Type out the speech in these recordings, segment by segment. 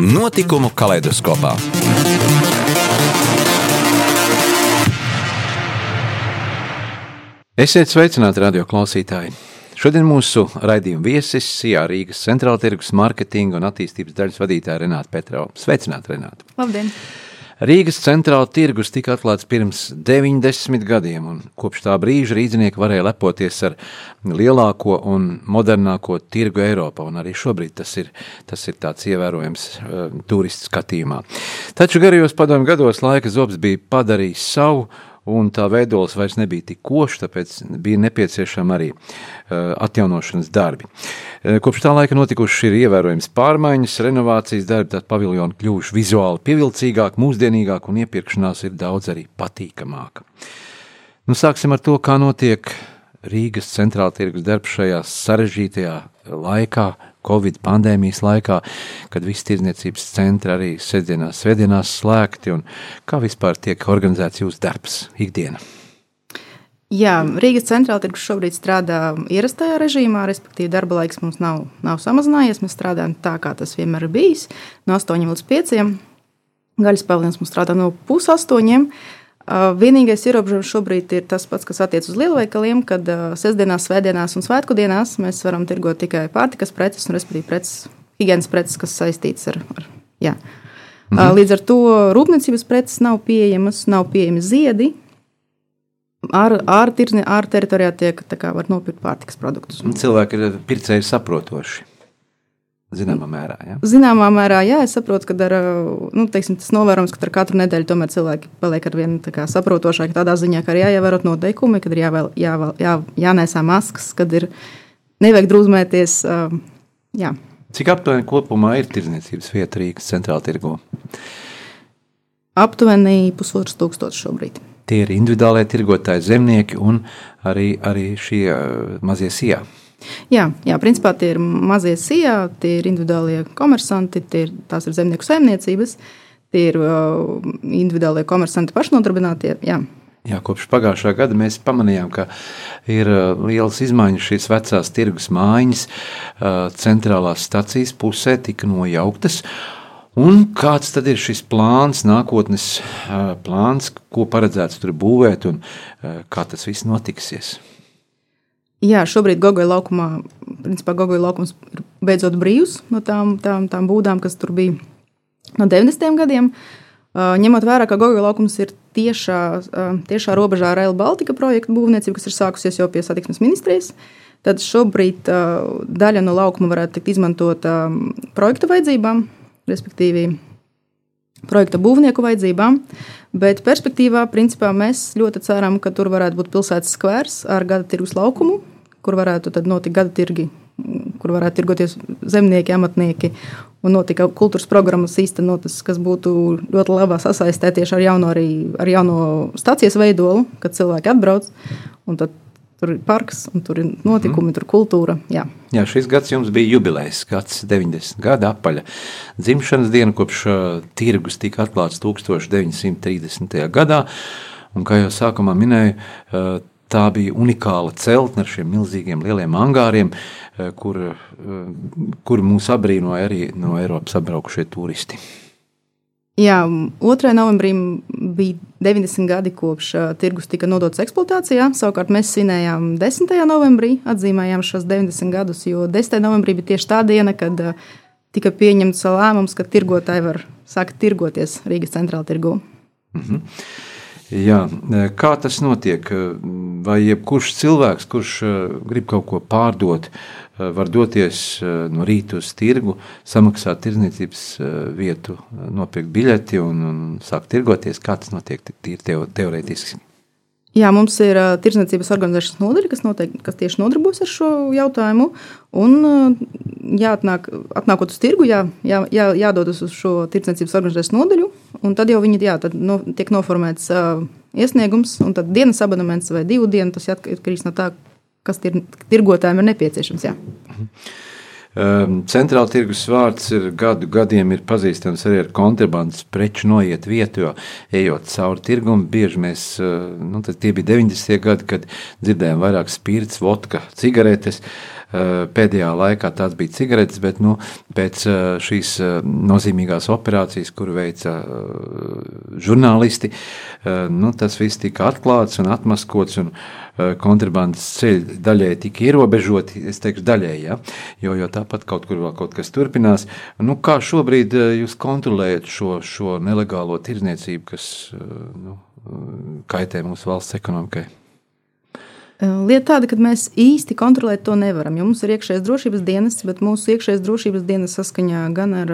Notikumu kaleidoskopā. Esiet sveicināti, radio klausītāji! Šodien mūsu raidījuma viesis ir Rīgas centrāla tirgus mārketinga un attīstības daļas vadītāja Renāta Petrova. Sveicināti, Renāta! Labdien! Rīgas centrāla tirgus tika atklāts pirms 90 gadiem, un kopš tā brīža rīznieki varēja lepoties ar lielāko un modernāko tirgu Eiropā, un arī šobrīd tas ir, tas ir tāds ievērojams uh, turistu skatījumā. Taču garajos padomju gados laika zobs bija padarījis savu, un tā veidols vairs nebija tik košs, tāpēc bija nepieciešama arī uh, atjaunošanas darbi. Uh, kopš tā laika notikušas ir ievērojams pārmaiņas, renovācijas darbi, tad paviljoni kļuvuši vizuāli pievilcīgāk, mūsdienīgāk un iepirkšanās ir daudz arī patīkamāka. Nu, sāksim ar to, kā notiek Rīgas centrāla tirgus darbs šajā sarežģītajā laikā, Covid pandēmijas laikā, kad visi tirdzniecības centri arī sestdienās, svētdienās slēgti, un kā vispār tiek organizēts jūsu darbs ikdiena? Jā, Rīgas centrāla tirgus šobrīd strādā ierastajā režīmā, respektīvi darba laiks mums nav, nav samazinājies. Mēs strādājam tā, kā tas vienmēr ir bijis, no 8 līdz 5. Gaļas pavilnis mums strādā no pusaustoņiem. Vienīgais ierobežojums šobrīd ir tas pats, kas attiecas uz lielveikaliem, kad sestdienās, svētdienās un svētku dienās mēs varam tirgot tikai pārtikas preces, un respektīvi preces, higiēnas preces, kas saistītas ar. ar jā. mhm. Līdz ar to rūpniecības preces nav pieejamas, nav pieejami ziedi. Ar, ar, tirzni, ar teritorijā tiek kā, nopirkt pārtikas produktus. Cilvēki ir pircēji saprotoši. Zināmā mērā, jā. Zināmā mērā, jā, es saprotu, ka ar, nu, teiksim, tas novērojams, ka ar katru nedēļu tomēr cilvēki paliek ar vien saprotošāki tādā ziņā, ka ir jāievērot noteikumi, kad ir jāvēl, jāvēl, jā, jānēsā maskas, kad ir nevajag drūzmēties. Jā. Cik aptuveni kopumā ir tirdzniecības vieta Rīgas centrāla tirgu? Aptuveni pusotrs tūkstoši šobrīd. Tie ir individuālie tirgotāji, zemnieki un arī, arī šie mazie sijā. Jā, jā, principā tie ir mazie sijā, tie ir individuālie komersanti, ir, tās ir zemnieku saimniecības, tie ir uh, individuālie komersanti pašnodarbinātie. Jā. Jā, kopš pagājušā gada mēs pamanījām, ka ir lielas izmaiņas šīs vecās tirgus mājiņas, centrālās stacijas pusē tika nojauktas. Un kāds tad ir šis plāns, nākotnes plāns, ko paredzēts tur būvēt un kā tas viss notiksies? Jā, šobrīd Gogoja laukumā, principā Gogoja laukums ir beidzot brīvs no tām, tām, tām būdām, kas tur bija no 90. gadiem. Uh, ņemot vērā, ka Gogoja laukums ir tiešā, uh, tiešā robežā ar Rail Baltica projektu būvniecību, kas ir sākusies jau pie satiksmes ministrijas, tad šobrīd uh, daļa no laukuma varētu tikt izmantota projekta vajadzībām, respektīvi projekta būvnieku vajadzībām. Bet perspektīvā, principā, mēs ļoti ceram, ka tur varētu būt pilsētas skvērs ar gada tirgus laukumu, kur varētu notikt gada tirgi, kur varētu tirgoties zemnieki, amatnieki. Un notika kultūras programmas īstenotas, kas būtu ļoti labā sasaistē tieši ar jauno, arī, ar jauno stācijas veidolu, kad cilvēki atbrauc. Tad tur ir parks, un tur ir notikumi, mm. tur ir kultūra. Jā. jā, šis gads jums bija jubilejas, gads 90 gada apaļa dzimšanas diena, kopš uh, tirgus tika atklāts 1930. gadā. Un, kā jau sākumā minēju, uh, Tā bija unikāla celtne ar šiem milzīgiem lieliem angāriem, kur, kur mūs abrīnoja arī no Eiropas apbraukušie turisti. Jā, 2. novembrī bija 90 gadi kopš uh, tirgus tika nodots eksploatācijā. Savukārt mēs svinējām 10. novembrī, atzīmējām šos 90 gadus, jo 10. novembrī bija tieši tā diena, kad uh, tika pieņemts lēmums, ka tirgotāji var sākt tirgoties Rīgas centrāla tirgū. Mm -hmm. Jā, kā tas notiek? Vai jebkurš cilvēks, kurš eh, grib kaut ko pārdot, var doties no rīta uz tirgu, samaksāt tirdzniecības vietu, nopirkt biļeti un, un sākt tirgoties? Kā tas notiek tīri teorētiski? Jā, mums ir uh, tirdzniecības organizēšanas nodaļa, kas, noteikti, kas tieši nodarbojas ar šo jautājumu. Un, uh, jāatnāk, atnākot uz tirgu, jā, jā, jā, jādodas uz šo tirdzniecības organizēšanas nodaļu. Tad jau viņi jā, tad no, tiek noformēts uh, iesniegums, un tad dienas abonements vai divu dienu. Tas atkarīgs no tā, kas tir, tirgotājiem ir nepieciešams. Jā. Mhm. Ehm, centrāla tirgus vārds ir gadu gadiem ir pazīstams arī ar kontrabandas preču noiet vietu, jo ejot cauri tirgumu, bieži mēs, eh, nu, tie bija 90. gadi, kad dzirdējām vairāk spirts, vodka, cigaretes. Eh, pēdējā laikā tās bija cigaretes, bet nu, pēc eh, šīs nozīmīgās operācijas, kuru veica žurnālisti, nu, tas viss tika atklāts un atmaskots. Un, Eh, kontrabandas ceļi daļēji tika ierobežoti, es teikšu, daļēji, ja? jo, jo tāpat kaut kur vēl kaut kas turpinās. Nu, kā šobrīd eh, jūs kontrolējat šo, šo nelegālo tirdzniecību, kas eh, nu, kaitē mūsu valsts ekonomikai? Lieta tāda, ka mēs īsti kontrolēt to nevaram, jo mums ir iekšējais drošības dienas, bet mūsu iekšējais drošības dienas saskaņā gan ar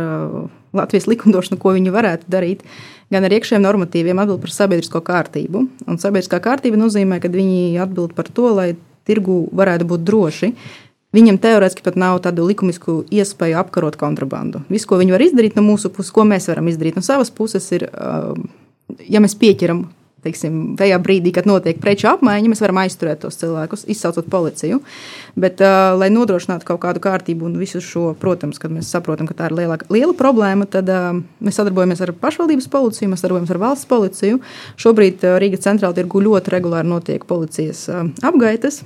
Latvijas likumdošanu, ko viņi varētu darīt, gan ar iekšējiem normatīviem atbild par sabiedrisko kārtību. Un sabiedriskā kārtība nozīmē, ka viņi atbild par to, lai tirgu varētu būt droši. Viņam teorētiski pat nav tādu likumisku iespēju apkarot kontrabandu. Viss, ko viņi var izdarīt no mūsu puses, ko mēs varam izdarīt no savas puses, ir, ja mēs pieķeram teiksim, tajā brīdī, kad notiek preču apmaiņa, mēs varam aizturēt tos cilvēkus, izsaucot policiju. Bet, uh, lai nodrošinātu kaut kādu kārtību un visu šo, protams, kad mēs saprotam, ka tā ir liela, liela problēma, tad uh, mēs sadarbojamies ar pašvaldības policiju, mēs sadarbojamies ar valsts policiju. Šobrīd uh, Rīgas centrāla tirgu ļoti regulāri notiek policijas uh, apgaitas.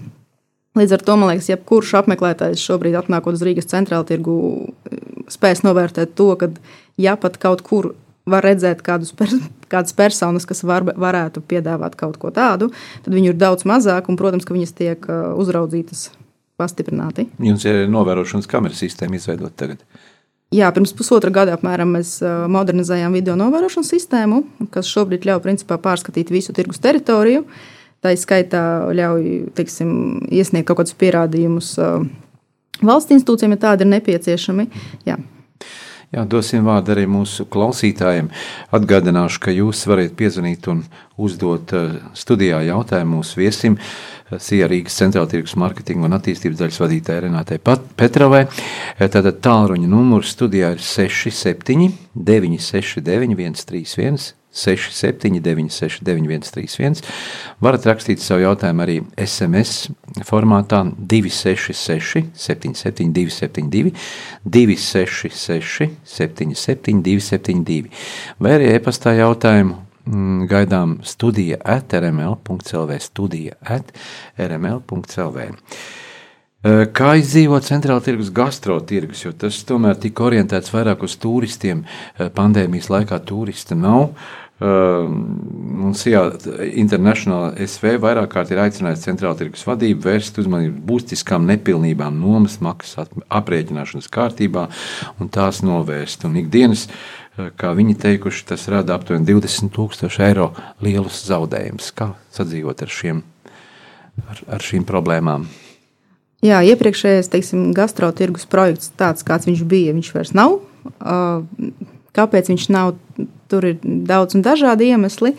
Līdz ar to man liekas, jebkurš apmeklētājs šobrīd, atnākot uz Rīgas centrāla tirgu, spēs novērtēt to, ka ja pat kaut kur var redzēt kādus, kādas personas, kas var, varētu piedāvāt kaut ko tādu, tad viņu ir daudz mazāk, un, protams, ka viņas tiek uh, uzraudzītas pastiprināti. Jums ir novērošanas kameras sistēma izveidota tagad. Jā, pirms pusotra gada apmēram mēs uh, modernizējām video novērošanas sistēmu, kas šobrīd ļauj principā pārskatīt visu tirgus teritoriju. Tā izskaitā ļauj teiksim, iesniegt kaut kādus pierādījumus uh, valsts institūcijiem, ja tādi ir nepieciešami. Jā. Jā, dosim vārdu arī mūsu klausītājiem. Atgādināšu, ka jūs varat piezvanīt un uzdot eh, studijā jautājumu mūsu viesim. Sija Rīgas centrāla tirgus marketinga un attīstības daļas vadītāja Renātei Petravai. Eh, tātad tālruņa numurs studijā ir 67 969 131 679, 691, 31. Varat rakstīt savu jautājumu arī SMS formātā 266, 77, 272, 266, 77, 272. Vai arī e-pastā jautājumu mm, gaidām studija at rml.clv, studija at rml.clv. Kā izdzīvot centrāla tirgus gastrotirgus, jo tas tomēr tika orientēts vairāk uz turistiem. Pandēmijas laikā turista nav. Mums jā, International SV vairāk kārt ir aicinājis centrāla tirgus vadību vērst uzmanību būtiskām nepilnībām, nomas maksas aprēķināšanas kārtībā un tās novērst. Un ikdienas, kā viņi teikuši, tas rada aptuveni 20 tūkstoši eiro lielus zaudējumus. Kā sadzīvot ar, šiem, ar, ar šīm problēmām? Jā, iepriekšējais teiksim, gastrotirgus projekts, tāds kāds viņš bija, viņš vairs nav. Kāpēc viņš nav? Tur ir daudz un dažādi iemesli.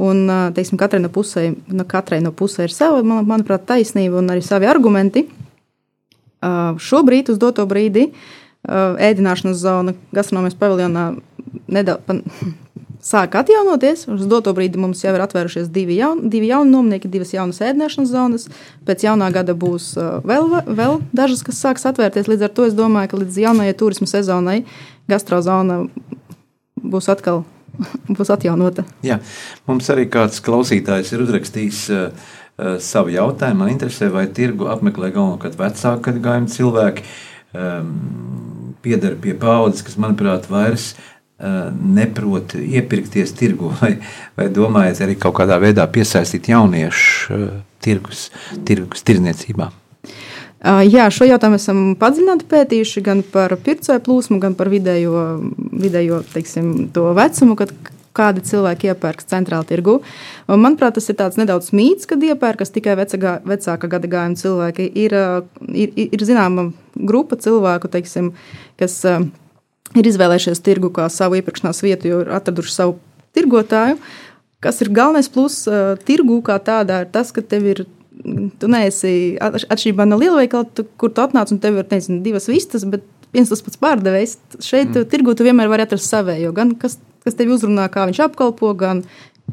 Un, teiksim, katrai no, pusē, no katrai no pusē ir sava, man, manuprāt, taisnība un arī savi argumenti. Šobrīd, uz doto brīdi, ēdināšanas zona gastronomijas paviljonā nedaudz sāk atjaunoties. Uz doto brīdi mums jau ir atvērušies divi, jaun, divi jauni nomnieki, divas jaunas ēdināšanas zonas. Pēc jaunā gada būs vēl, vēl dažas, kas sāks atvērties. Līdz ar to es domāju, ka līdz jaunajai turismu sezonai gastrozona būs atkal būs atjaunota. Jā, mums arī kāds klausītājs ir uzrakstījis uh, uh, savu jautājumu. Man interesē, vai tirgu apmeklē galvenokārt vecāku gadagājumu cilvēki, um, pieder pie paudzes, kas, manuprāt, vairs uh, neprot iepirkties tirgu, vai, vai domājat arī kaut kādā veidā piesaistīt jauniešu tirgus, tirgus tirdzniecībā. Jā, šo jautājumu esam padziļināti pētījuši gan par pircēju plūsmu, gan par vidējo, vidējo teiksim, vecumu, kad kādi cilvēki iepērks centrāla tirgu. Un, manuprāt, tas ir nedaudz mīts, kad iepērkas tikai vecāka, vecāka gada gājuma cilvēki. Ir, ir, ir zināma grupa cilvēku, teiksim, kas ir izvēlējušies tirgu kā savu iepirkšanās vietu, jo ir atraduši savu tirgotāju. kas ir galvenais pluss uh, tirgū kā tādā, ir tas, ka tev ir. Tu neesi atšķirībā no lielveikala, tu, kur tu atnāc un tev ir nezinu, divas vistas, bet viens tas pats pārdevējs. Šeit mm. tirgū tu vienmēr vari atrast savējo, gan kas, kas tevi uzrunā, kā viņš apkalpo, gan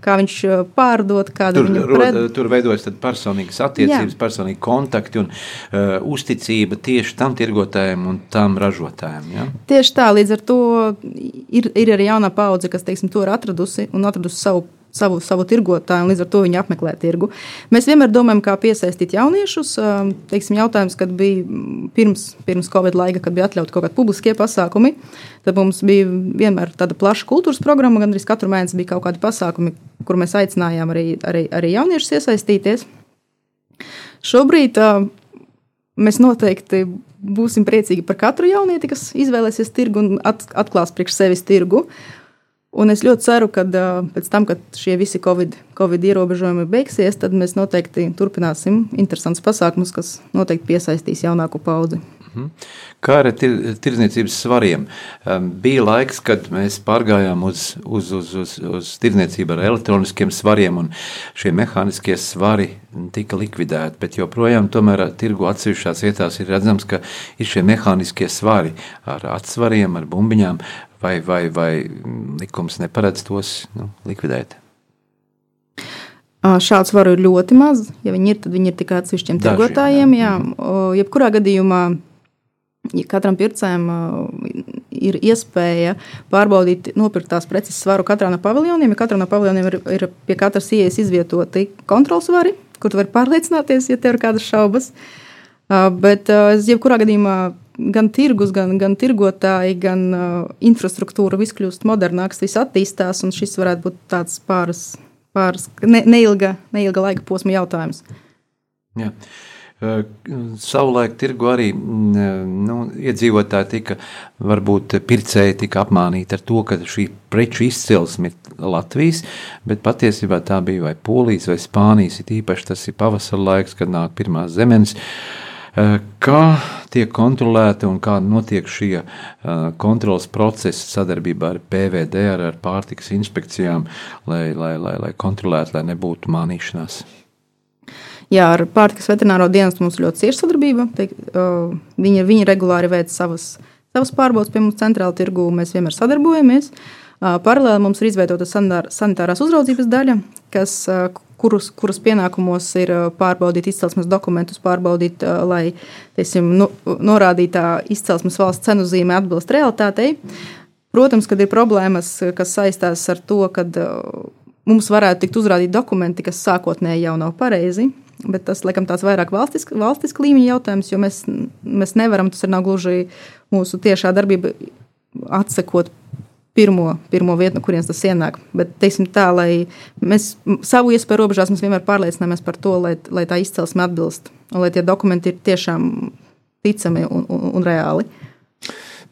kā viņš pārdod, kāda tur, viņa pred... tur veidojas personīgas attiecības, personīgi kontakti un uh, uzticība tieši tam tirgotājiem un tam ražotājiem. Ja? Tieši tā, līdz ar to ir, ir arī jaunā paudze, kas teiksim, to ir atradusi un atradusi savu savu, savu tirgotāju, un līdz ar to viņi apmeklē tirgu. Mēs vienmēr domājam, kā piesaistīt jauniešus. Teiksim, jautājums, kad bija pirms, pirms Covid laika, kad bija atļauti kaut kādi publiskie pasākumi, tad mums bija vienmēr tāda plaša kultūras programma, gandrīz katru mēnesi bija kaut kādi pasākumi, kur mēs aicinājām arī, arī, arī jauniešus iesaistīties. Šobrīd mēs noteikti būsim priecīgi par katru jaunieti, kas izvēlēsies tirgu un atklās priekš sevis tirgu. Un es ļoti ceru, ka pēc tam, kad šie visi COVID, COVID ierobežojumi beigsies, tad mēs noteikti turpināsim interesantus pasākumus, kas noteikti piesaistīs jaunāko paudzi. Mhm. Kā ar tir, tirdzniecības svariem? Bija laiks, kad mēs pārgājām uz, uz, uz, uz, uz tirdzniecību ar elektroniskiem svariem, un šie mehāniskie svari tika likvidēti. Bet joprojām, tirgu atsevišķās vietās ir redzams, ka ir šie mehāniskie svari ar atsvariem, ar bumbiņām vai, vai, vai likums neparedz tos nu, likvidēt? Šāds varu ir ļoti maz. Ja viņi ir, tad viņi ir tikai atsevišķiem tirgotājiem. Jā. Jā. Mhm. Jebkurā gadījumā ja katram pircējam ir iespēja pārbaudīt nopirktās preces svaru katrā no paviljoniem. Ja katrā no paviljoniem ir, ir pie katras ieejas izvietoti kontrols vari, kur tu vari pārliecināties, ja tev ir kādas šaubas. Bet, jebkurā gadījumā, gan tirgus, gan, gan tirgotāji, gan uh, infrastruktūra viss kļūst modernāks, viss attīstās, un šis varētu būt tāds pāris, pāris ne, neilga, neilga laika posma jautājums. Jā. Uh, savulaik tirgu arī nu, iedzīvotāji tika, varbūt pircēji tika apmānīti ar to, ka šī preču izcelsme ir Latvijas, bet patiesībā tā bija vai Polijas vai Spānijas, it īpaši tas ir pavasara laiks, kad nāk pirmās zemenes. Uh, kā tiek kontrolēta un kā notiek šie eh, kontrolas procesi sadarbībā ar PVD, ar, ar pārtikas inspekcijām, lai, lai, lai, lai kontrolētu, lai nebūtu mānīšanās? Jā, ar pārtikas veterināro dienestu mums ļoti cieša sadarbība. Teik, uh, viņi, viņi regulāri veic savas, savas pārbaudas pie mums centrāla tirgū, mēs vienmēr sadarbojamies. Uh, paralēli mums ir izveidota sanitārās uzraudzības daļa, kas, uh, kurus, kurus pienākumos ir pārbaudīt izcelsmes dokumentus, pārbaudīt, lai tiesim, nu, norādītā izcelsmes valsts cenu zīme atbilst realitātei. Protams, kad ir problēmas, kas saistās ar to, ka mums varētu tikt uzrādīti dokumenti, kas sākotnēji jau nav pareizi. Bet tas, laikam, tāds vairāk valstisks valstisk līmeņa jautājums, jo mēs, mēs nevaram, tas ir nav gluži mūsu tiešā darbība atsekot pirmo, pirmo vietu, no kurienes tas ienāk. Bet, teiksim tā, lai mēs savu iespēju robežās vienmēr pārliecināmies par to, lai, lai tā izcelsme atbilst un lai tie dokumenti ir tiešām ticami un, un, un reāli.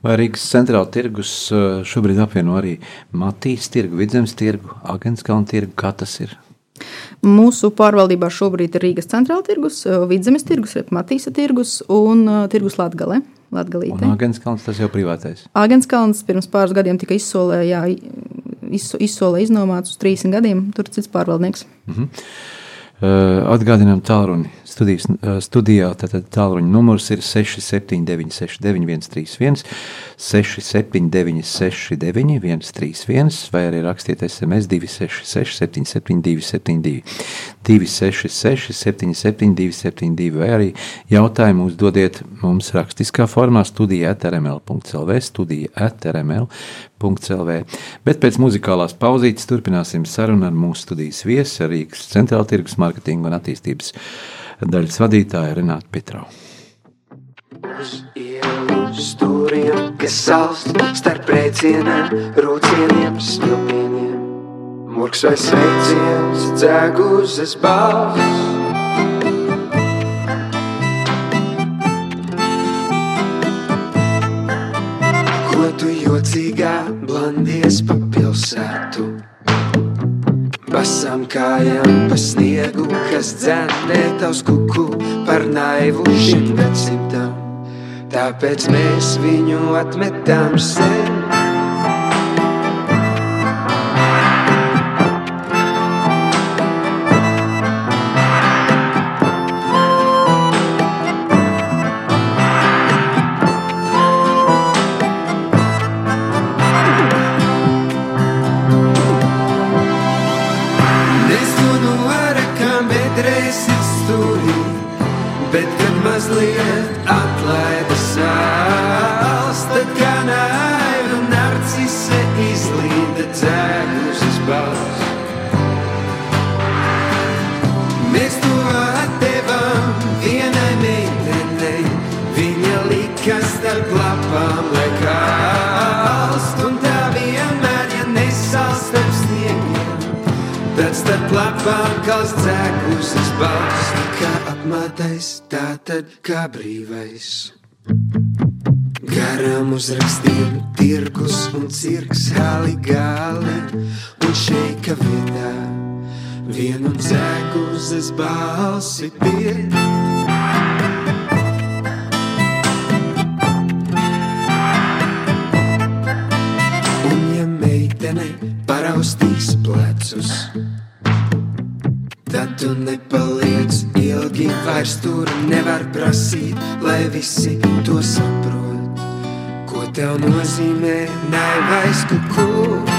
Vai Rīgas centrāla tirgus eh, šobrīd apvieno arī Matīs tirgu, Vidzemes tirgu, Agenskalnu tirgu? Kā tas ir? Mūsu pārvaldībā šobrīd ir Rīgas centrāla tirgus, eh, Vidzemes tirgus, Matīsa tirgus un uh, tirgus Latgale. Agenskalns tas jau privātais? Agenskalns pirms pāris gadiem tika izsolē, jā, izsolē iznomāts uz 30 gadiem, tur cits pārvaldnieks. Mm -hmm. Atgādinām tālruni studijas, studijā. Tātad tālruņa numurs ir 679, 691, 31, 679, 691, 131, vai arī rakstiet SMS 266, 772, 72, 266, 772, 72, vai arī jautājumu uzdodiet mums rakstiskā formā studija atrml.clv, studija atrml.clv. Bet pēc muzikālās pauzītes turpināsim sarunu ar mūsu studijas viesi, Rīgas centrāla tirgus mārketinga un attīstības daļas vadītāja Renāta Petrau. Uz ielu stūriem, kas salst starp rēcieniem, rūcieniem, smilpieniem. Murks vai sveiciens, dzēguzes balss. Ko tu jocīgā blandies pa pilsētu? Basām kājām pa sniegu, kas dzēnē tavs kuku par naivu šim gadsimtam. Tāpēc mēs viņu atmetām sen. Uzrakstiem tirgus un cirks hali gali un šeika vietā vienu dzēgu uz balsi pirkt. Paraustīs plecus, tad tu nepaliec ilgi vairs tur nevar prasīt, lai visi to saprot. Ko tev nozīmē naivais kukurū? Naivais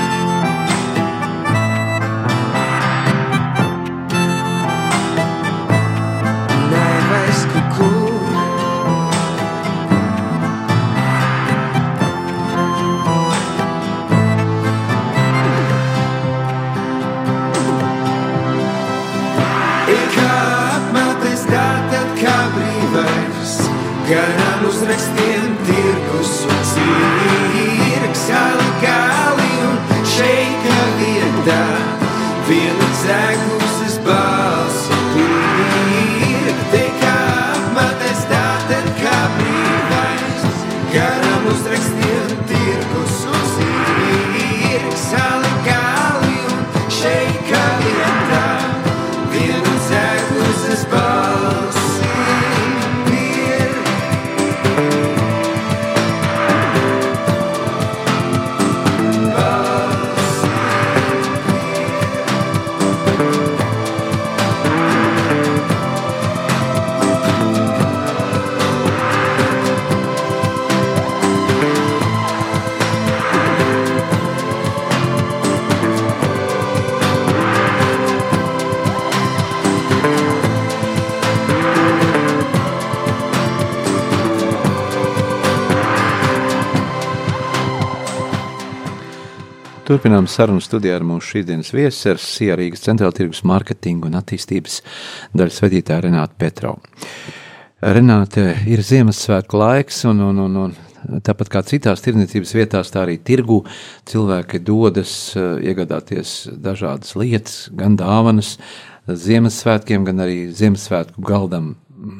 Turpinām sarunu studijā ar mūsu šīsdienas viesu, ar SIA Rīgas centrāla tirgus mārketinga un attīstības daļas vadītāju Renātu Petrovu. Renāte, ir Ziemassvētku laiks, un, un, un, un tāpat kā citās tirdzniecības vietās, tā arī tirgu cilvēki dodas uh, iegādāties dažādas lietas, gan dāvanas Ziemassvētkiem, gan arī Ziemassvētku galdam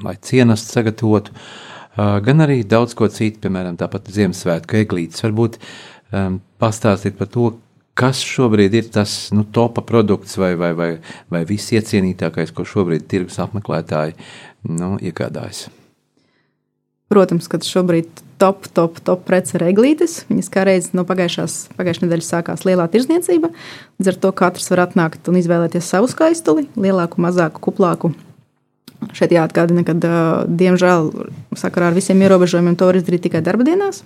vai cienastu sagatavotu, uh, gan arī daudz ko citu, piemēram, tāpat Ziemassvētku eglītes. Varbūt um, pastāstīt par to, kas šobrīd ir tas nu, topa produkts vai, vai, vai, vai viss iecienītākais, ko šobrīd tirgus apmeklētāji nu, iegādājas. Protams, ka šobrīd top, top, top prece ir eglītes. Viņas kā reizes no pagājušās, pagājušā nedēļas sākās lielā tirzniecība. Līdz ar to katrs var atnākt un izvēlēties savu skaistuli, lielāku, mazāku, kuplāku. Šeit jāatgādina, ka, diemžēl, sakarā ar visiem ierobežojumiem, to var izdarīt tikai darba dienās.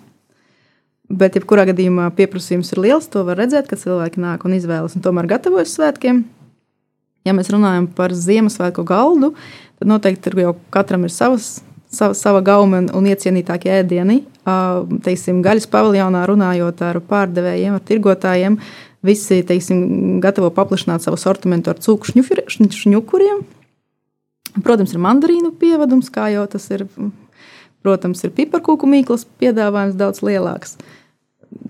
Bet, jebkurā gadījumā, pieprasījums ir liels. To var redzēt, ka cilvēki nāk un izvēlas un tomēr gatavojas svētkiem. Ja mēs runājam par Ziemassvētku galdu, tad noteikti tur jau katram ir savas, sava, sava gauma un iecienītākie ēdieni. Teiksim, gaļas paviljonā runājot ar pārdevējiem, ar tirgotājiem, visi teiksim, gatavo paplašināt savu sortimentu ar cūku šņukuriem. Protams, ir mandarīnu pievadums, kā jau tas ir. Protams, ir piparkūku mīklas piedāvājums daudz lielāks.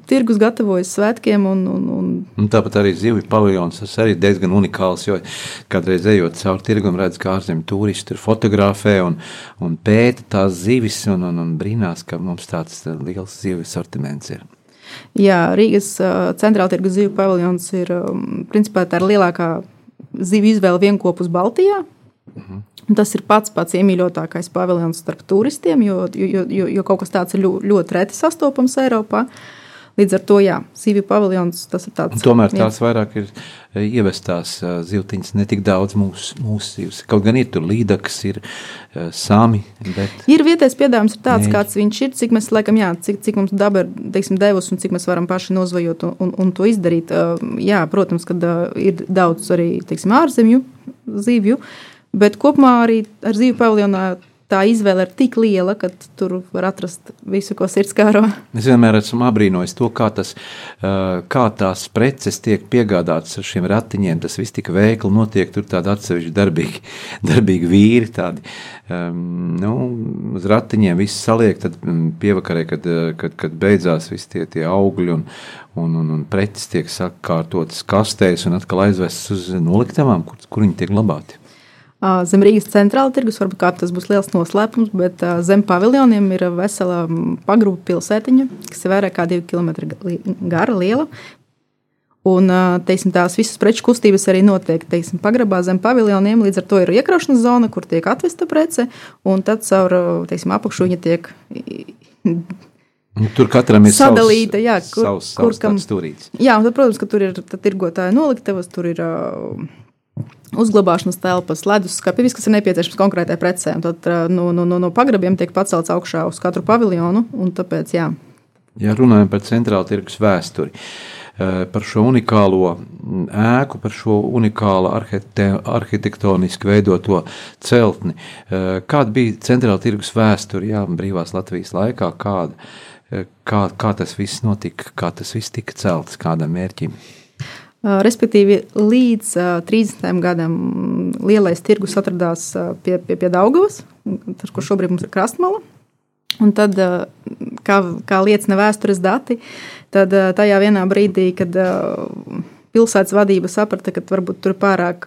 Tirgus gatavojas svētkiem, un, un, un... un tāpat arī zivju paviljons. Tas arī diezgan unikāls, jo kādreiz ejot cauri tirgum, redz, kā ārzemju turisti tur fotografē un, un pēta tās zivis un, un, un brīnās, ka mums tāds liels zivju sortiments ir. Jā, Rīgas uh, centrāla tirgus zivju paviljons ir um, principā tā ir lielākā zivju izvēle vienopus Baltijā. Mhm. Tas ir pats pats iemīļotākais paviljons starp turistiem, jo, jo, jo, jo kaut kas tāds ir ļoti, ļoti reti sastopams Eiropā. Līdz ar to, jā, sīvju paviljons tas ir tāds. Un tomēr tās vairāk ir ievestās zivtiņas, ne tik daudz mūsu, mūsu zivs. Kaut gan ir tur līdakas, ir sami. Bet... Ir vietējais piedāvājums ir tāds, Mēģi. kāds viņš ir, cik mēs, laikam, jā, cik, cik mums daba ir, teiksim, devusi un cik mēs varam paši nozvajot un, un, un to izdarīt. Jā, protams, kad ir daudz arī, teiksim, ārzemju zivju, bet kopumā arī ar zivju paviljonā tā izvēle ir tik liela, ka tur var atrast visu, ko sirds kāro. Es vienmēr esmu apbrīnojis to, kā, tas, kā tās preces tiek piegādātas ar šiem ratiņiem. Tas viss tik veikli notiek, tur tādi atsevišķi darbīgi, darbīgi vīri, tādi um, nu, uz ratiņiem viss saliek, tad um, pievakarē, kad, kad, kad beidzās visi tie, tie augļi un, un, un, un preces tiek sakārtotas kastēs un atkal aizvestas uz noliktavām, kur, kur viņi tiek glabāti. Zem Rīgas centrāla tirgus varbūt tas būs liels noslēpums, bet zem paviljoniem ir vesela pagrūda pilsētiņa, kas ir vairāk kā 2 km gara, liela. Un teiksim, tās visas preču kustības arī notiek teiksim, pagrabā zem paviljoniem. Līdz ar to ir iekraušanas zona, kur tiek atvesta prece, un tad caur teiksim, apakšu viņa tiek. Nu, tur katram ir sadalīta, jā, kur, savs, savs kur kam stūrīts. Jā, un tad, protams, ka tur ir tirgotāja noliktavas, tur ir uh, uzglabāšanas telpas, leduskapi, viss, kas ir nepieciešams konkrētai precē. Tad no, no, no, no pagrabiem tiek pacelts augšā uz katru paviljonu. Tāpēc, jā. ja runājam par centrāla tirgus vēsturi, par šo unikālo ēku, par šo unikālu arhitektoniski veidoto celtni, kāda bija centrāla tirgus vēsture, jā, brīvās Latvijas laikā, kāda, kā, kā tas viss notika, kā tas viss tika celts, kādam mērķim? Respektīvi, līdz 30. gadam lielais tirgus atradās pie, pie, pie Daugavas, tas, kur šobrīd mums ir krastmala. Un tad, kā, kā liecina vēstures dati, tad tajā vienā brīdī, kad pilsētas vadība saprata, ka varbūt tur ir pārāk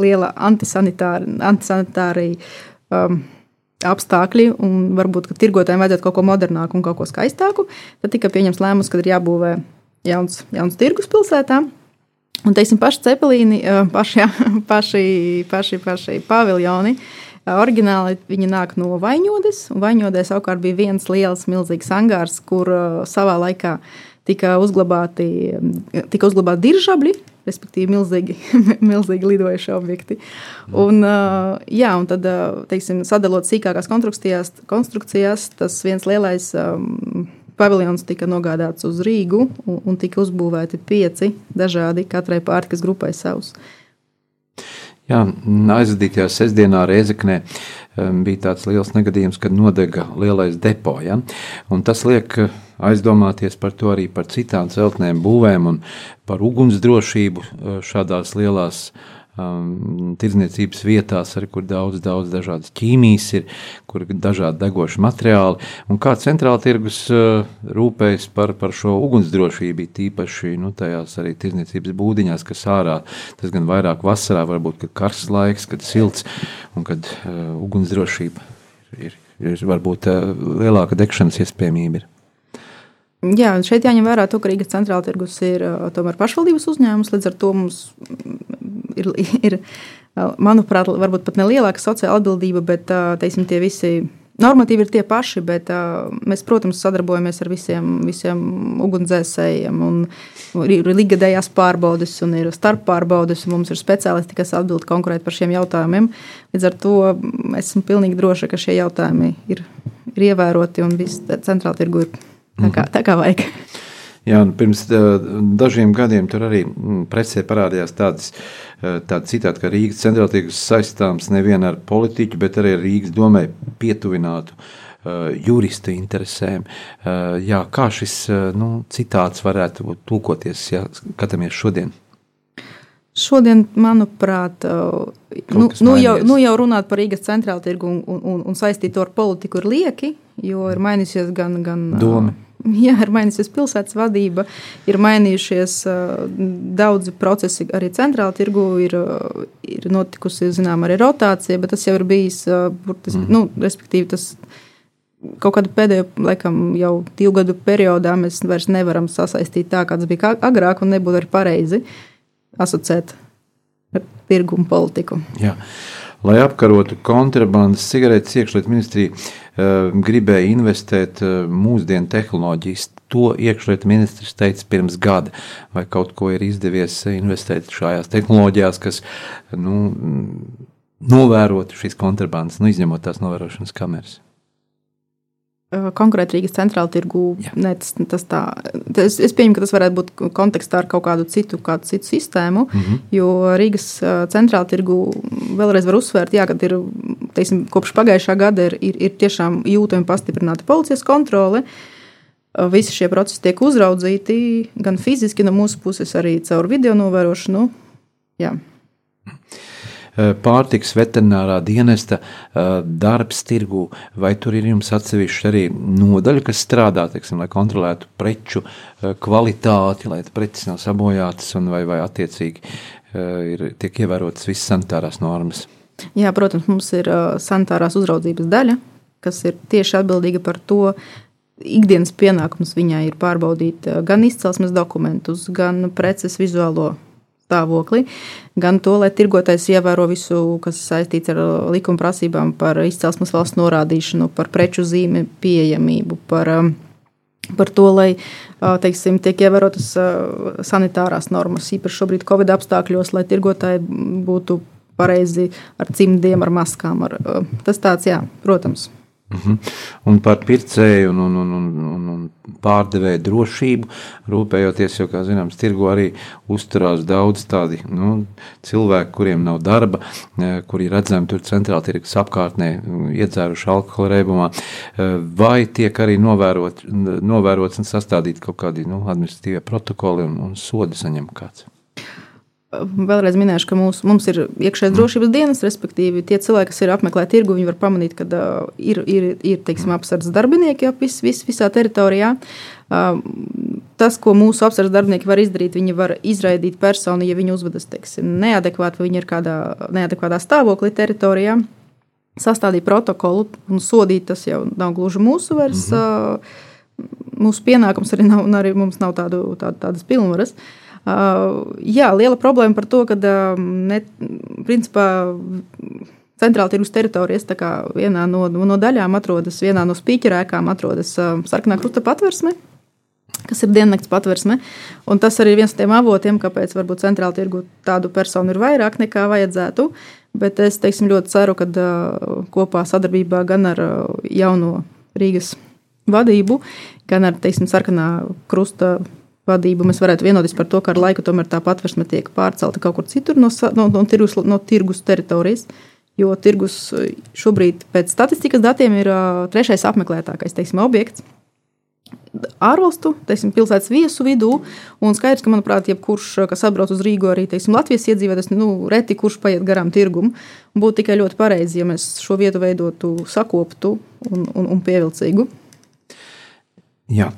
liela antisanitārija apstākļi, un varbūt tirgotājiem vajadzētu kaut ko modernāku un kaut ko skaistāku, tad tika pieņemts lēmums, ka ir jābūvē jauns, jauns tirgus pilsētām. Un, teiksim, paši cepelīni, paši, paši, paši, paši paviljoni, oriģināli viņi nāk no Vaņodes. Vaņodē savukārt bija viens liels, milzīgs angārs, kur savā laikā tika uzglabāti, tika uzglabāti diržabļi, respektīvi milzīgi, milzīgi lidojuši objekti. Un, jā, un tad, teiksim, sadalot sīkākās konstrukcijās, konstrukcijās tas viens lielais um, paviljons tika nogādāts uz Rīgu un, un tika uzbūvēti pieci dažādi, katrai pārtikas grupai savs. Jā, aizvadītajā sestdienā Reizeknē um, bija tāds liels negadījums, kad nodega lielais depo. Ja? Un tas liek uh, aizdomāties par to arī par citām celtnēm, būvēm un par ugunsdrošību uh, šādās lielās uh, um, tirdzniecības vietās, arī, kur daudz, daudz dažādas ķīmijas ir, kur ir dažādi degoši materiāli. Un kā centrāla tirgus uh, rūpējas par, par šo ugunsdrošību, tīpaši nu, tajās arī tirdzniecības būdiņās, kas ārā, tas gan vairāk vasarā, varbūt, kad karsts laiks, kad silts un kad uh, ugunsdrošība ir, ir, varbūt uh, lielāka degšanas iespējamība. Ir. Jā, šeit jāņem vērā to, ka Rīgas centrāla tirgus ir uh, tomēr pašvaldības uzņēmums. Līdz ar to mums ir, ir manuprāt, varbūt pat ne lielāka sociāla atbildība, bet uh, teiksim, tie visi normatīvi ir tie paši. Bet, uh, mēs, protams, sadarbojamies ar visiem, visiem ugunsdzēsējiem. Ir līgadējās pārbaudes un ir starppārbaudes, un mums ir speciālisti, kas atbild konkrēti par šiem jautājumiem. Līdz ar to esmu pilnīgi droša, ka šie jautājumi ir, ir ievēroti un viss centrāla tirgu ir Tā kā, tā kā vajag. Jā, pirms dažiem gadiem tur arī presē parādījās tādas, tāda citāta, ka Rīgas centrāltīgas saistāms nevien ar politiķu, bet arī ar Rīgas domē pietuvinātu uh, jurista interesēm. Uh, jā, kā šis nu, citāts varētu tulkoties, ja skatāmies šodien? Šodien, manuprāt, nu, nu, jau, nu jau runāt par Rīgas centrālu tirgu un, un, un saistīt to ar politiku ir lieki, jo ir mainījusies gan. gan Doma. Jā, ir mainījusies pilsētas vadība, ir mainījušies daudzi procesi arī centrāla tirgu, ir, ir notikusi, zinām, arī rotācija, bet tas jau ir bijis, burtiski, mm. nu, respektīvi, tas kaut kādu pēdējo, laikam, jau divu gadu periodā mēs vairs nevaram sasaistīt tā, kāds bija agrāk, un nebūtu arī pareizi asociēt ar tirgu un politiku. Jā. Lai apkarotu kontrabandas cigaretes, iekšlietu ministrija gribēja investēt uh, mūsdienu tehnoloģijas. To iekšlietu ministrs teica pirms gada, vai kaut ko ir izdevies investēt šajās tehnoloģijās, kas nu, novērotu šīs kontrabandas, nu, izņemot tās novērošanas kameras konkrēti Rīgas centrāla tirgu. Ne, tas, tas tā, es, es pieņemu, ka tas varētu būt kontekstā ar kaut kādu citu, kādu citu sistēmu, mm -hmm. jo Rīgas centrāla tirgu vēlreiz var uzsvērt, jā, ka ir teiksim, kopš pagājušā gada ir, ir, ir tiešām jūtami pastiprināta policijas kontrole. Visi šie procesi tiek uzraudzīti gan fiziski, no mūsu puses, arī caur video novērošanu. Jā. Pārtiks veterinārā dienesta darbs tirgu, vai tur ir jums atsevišķi arī nodaļa, kas strādā, teiksim, lai kontrolētu preču kvalitāti, lai preces nav sabojātas un vai, vai attiecīgi ir, tiek ievērotas visas sanitārās normas? Jā, protams, mums ir sanitārās uzraudzības daļa, kas ir tieši atbildīga par to, ikdienas pienākums viņai ir pārbaudīt gan izcelsmes dokumentus, gan preces vizuālo stāvokli, gan to, lai tirgotājs ievēro visu, kas saistīts ar likuma prasībām par izcelsmes valsts norādīšanu, par preču zīmi pieejamību, par, par to, lai teiksim, tiek ievērotas sanitārās normas, īpaši šobrīd Covid apstākļos, lai tirgotāji būtu pareizi ar cimdiem, ar maskām. Ar, tas tāds, jā, protams. Mhm. Un par pircēju un, un, un, un, un pārdevēju drošību rūpējoties, jo, kā zināms, tirgu arī uzturās daudz tādi nu, cilvēki, kuriem nav darba, e, kuri redzami tur centrāla tirgus apkārtnē, iedzēruši alkohola reibumā, e, vai tiek arī novērot, novērots un sastādīti kaut kādi nu, administratīvie protokoli un, un sodi saņem kāds. Vēlreiz minēšu, ka mūs, mums ir iekšējais drošības dienas, respektīvi, tie cilvēki, kas ir apmeklēti tirgu, viņi var pamanīt, ka uh, ir, ir, ir teiksim, apsardzes darbinieki ap vis, vis, visā teritorijā. Uh, tas, ko mūsu apsardzes darbinieki var izdarīt, viņi var izraidīt personu, ja viņi uzvedas teiksim, neadekvāti, vai viņi ir kādā neadekvātā stāvoklī teritorijā. Sastādīt protokolu un sodīt, tas jau nav gluži mūsu vairs. Mm -hmm. Mūsu pienākums arī nav, un arī mums nav tādu, tādu, tādas pilnvaras. Uh, Jā, liela problēma par to, ka ne, principā, centrāla tirgus teritorijas vienā no, no daļām atrodas, vienā no spīķerēkām atrodas sarkanā krusta patversme. Kas ir diennakts patversme. Un tas arī ir viens no tiem avotiem, kāpēc varbūt centrāla tirgu tādu personu ir vairāk nekā vajadzētu. Bet es teiksim, ļoti ceru, ka kopā sadarbībā gan ar jauno Rīgas vadību, gan ar teiksim, sarkanā krusta vadību, mēs varētu vienoties par to, ka ar laiku tomēr tā patversme tiek pārcelta kaut kur citur no, no, no, tirgus, no tirgus teritorijas. Jo tirgus šobrīd pēc statistikas datiem ir uh, trešais apmeklētākais teiksim, objekts. Ārvalstu, teiksim, pilsētas viesu vidū, un skaidrs, ka, manuprāt, jebkurš, kas atbrauc uz Rīgu, arī teiksim, Latvijas iedzīvotājs, nu, reti kurš paiet garām tirgumu, būtu tikai ļoti pareizi, ja mēs šo vietu veidotu sakoptu un, un, un pievilcīgu. Jā.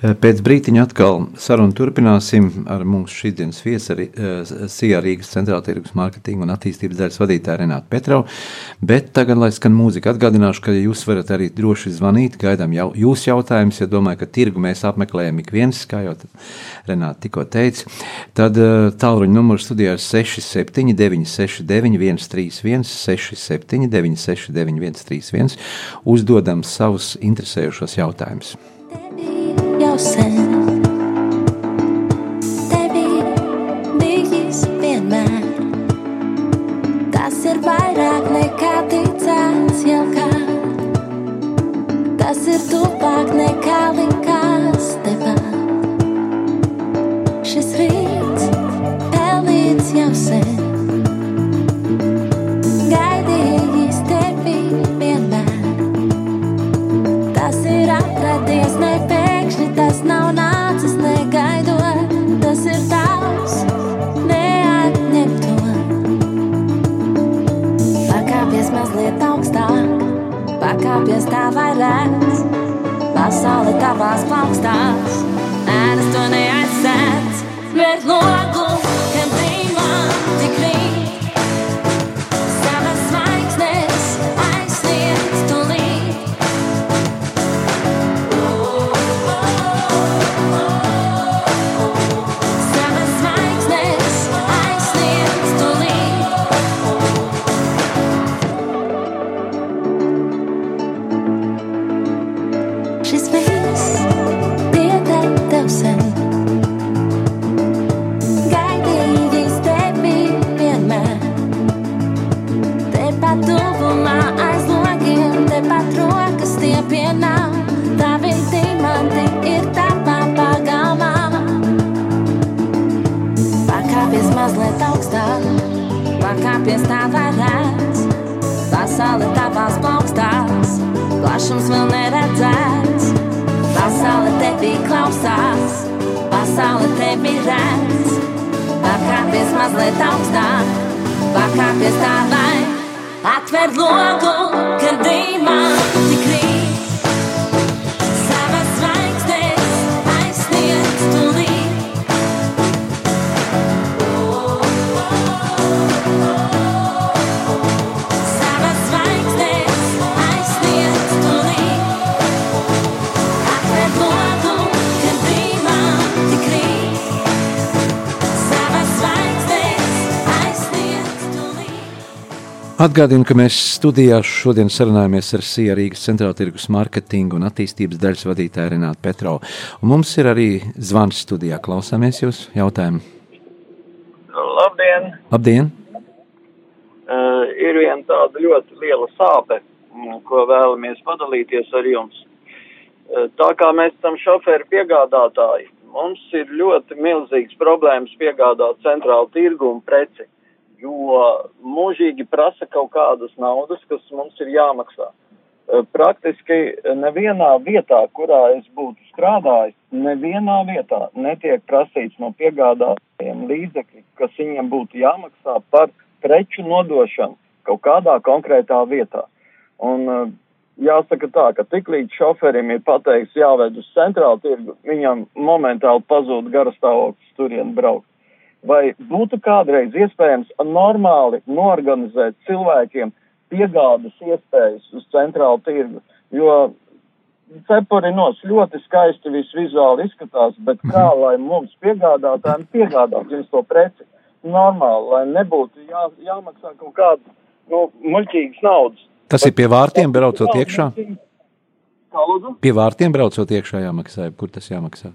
Eh, pēc brīdiņa atkal sarunu turpināsim ar mums šīsdienas viesu, arī uh, SIA Rīgas centrāla tirgus mārketinga un attīstības daļas vadītāju Renātu Petrovu. Bet tagad, lai skan mūzika, atgādināšu, ka jūs varat arī droši zvanīt, gaidām jau jūsu jautājumus, ja domāju, ka tirgu mēs apmeklējam ik viens, kā jau Renāta tikko teica. Tad uh, tālruņa numurs studijā ir 679 69 131 679 69 131 uzdodam savus interesējošos jautājumus jau sen. Tevi bijis vienmēr. Tas ir vairāk nekā ticēts jau kā. Tas ir tuvāk nekā Atgādinu, ka mēs studijā šodien sarunājamies ar SIA Rīgas centrāla tirgus mārketinga un attīstības daļas vadītāju Renātu Petrovu. Un mums ir arī zvans studijā. Klausāmies jūsu jautājumu. Labdien! Labdien! Uh, ir viena tāda ļoti liela sāpe, mm, ko vēlamies padalīties ar jums. Uh, tā kā mēs esam šoferi piegādātāji, mums ir ļoti milzīgs problēmas piegādāt centrālu tirgu un preci, jo mūžīgi prasa kaut kādas naudas, kas mums ir jāmaksā. Uh, praktiski nevienā vietā, kurā es būtu strādājis, nevienā vietā netiek prasīts no piegādātājiem līdzekļi, kas viņiem būtu jāmaksā par preču nodošanu kaut kādā konkrētā vietā. Un uh, jāsaka tā, ka tiklīdz šoferim ir pateikts jāved uz centrālu tirgu, viņam momentāli pazūd garastāvoklis turien braukt. Vai būtu kādreiz iespējams normāli norganizēt cilvēkiem piegādas iespējas uz centrālu tirgu? Jo cepurinos ļoti skaisti viss vizuāli izskatās, bet kā lai mums piegādātājiem piegādāt jums to preci normāli, lai nebūtu jā, jāmaksā kaut kādas nu, muļķīgas naudas. Tas ir pie vārtiem braucot iekšā? Kā lūdzu? Pie vārtiem braucot iekšā jāmaksā, kur tas jāmaksā?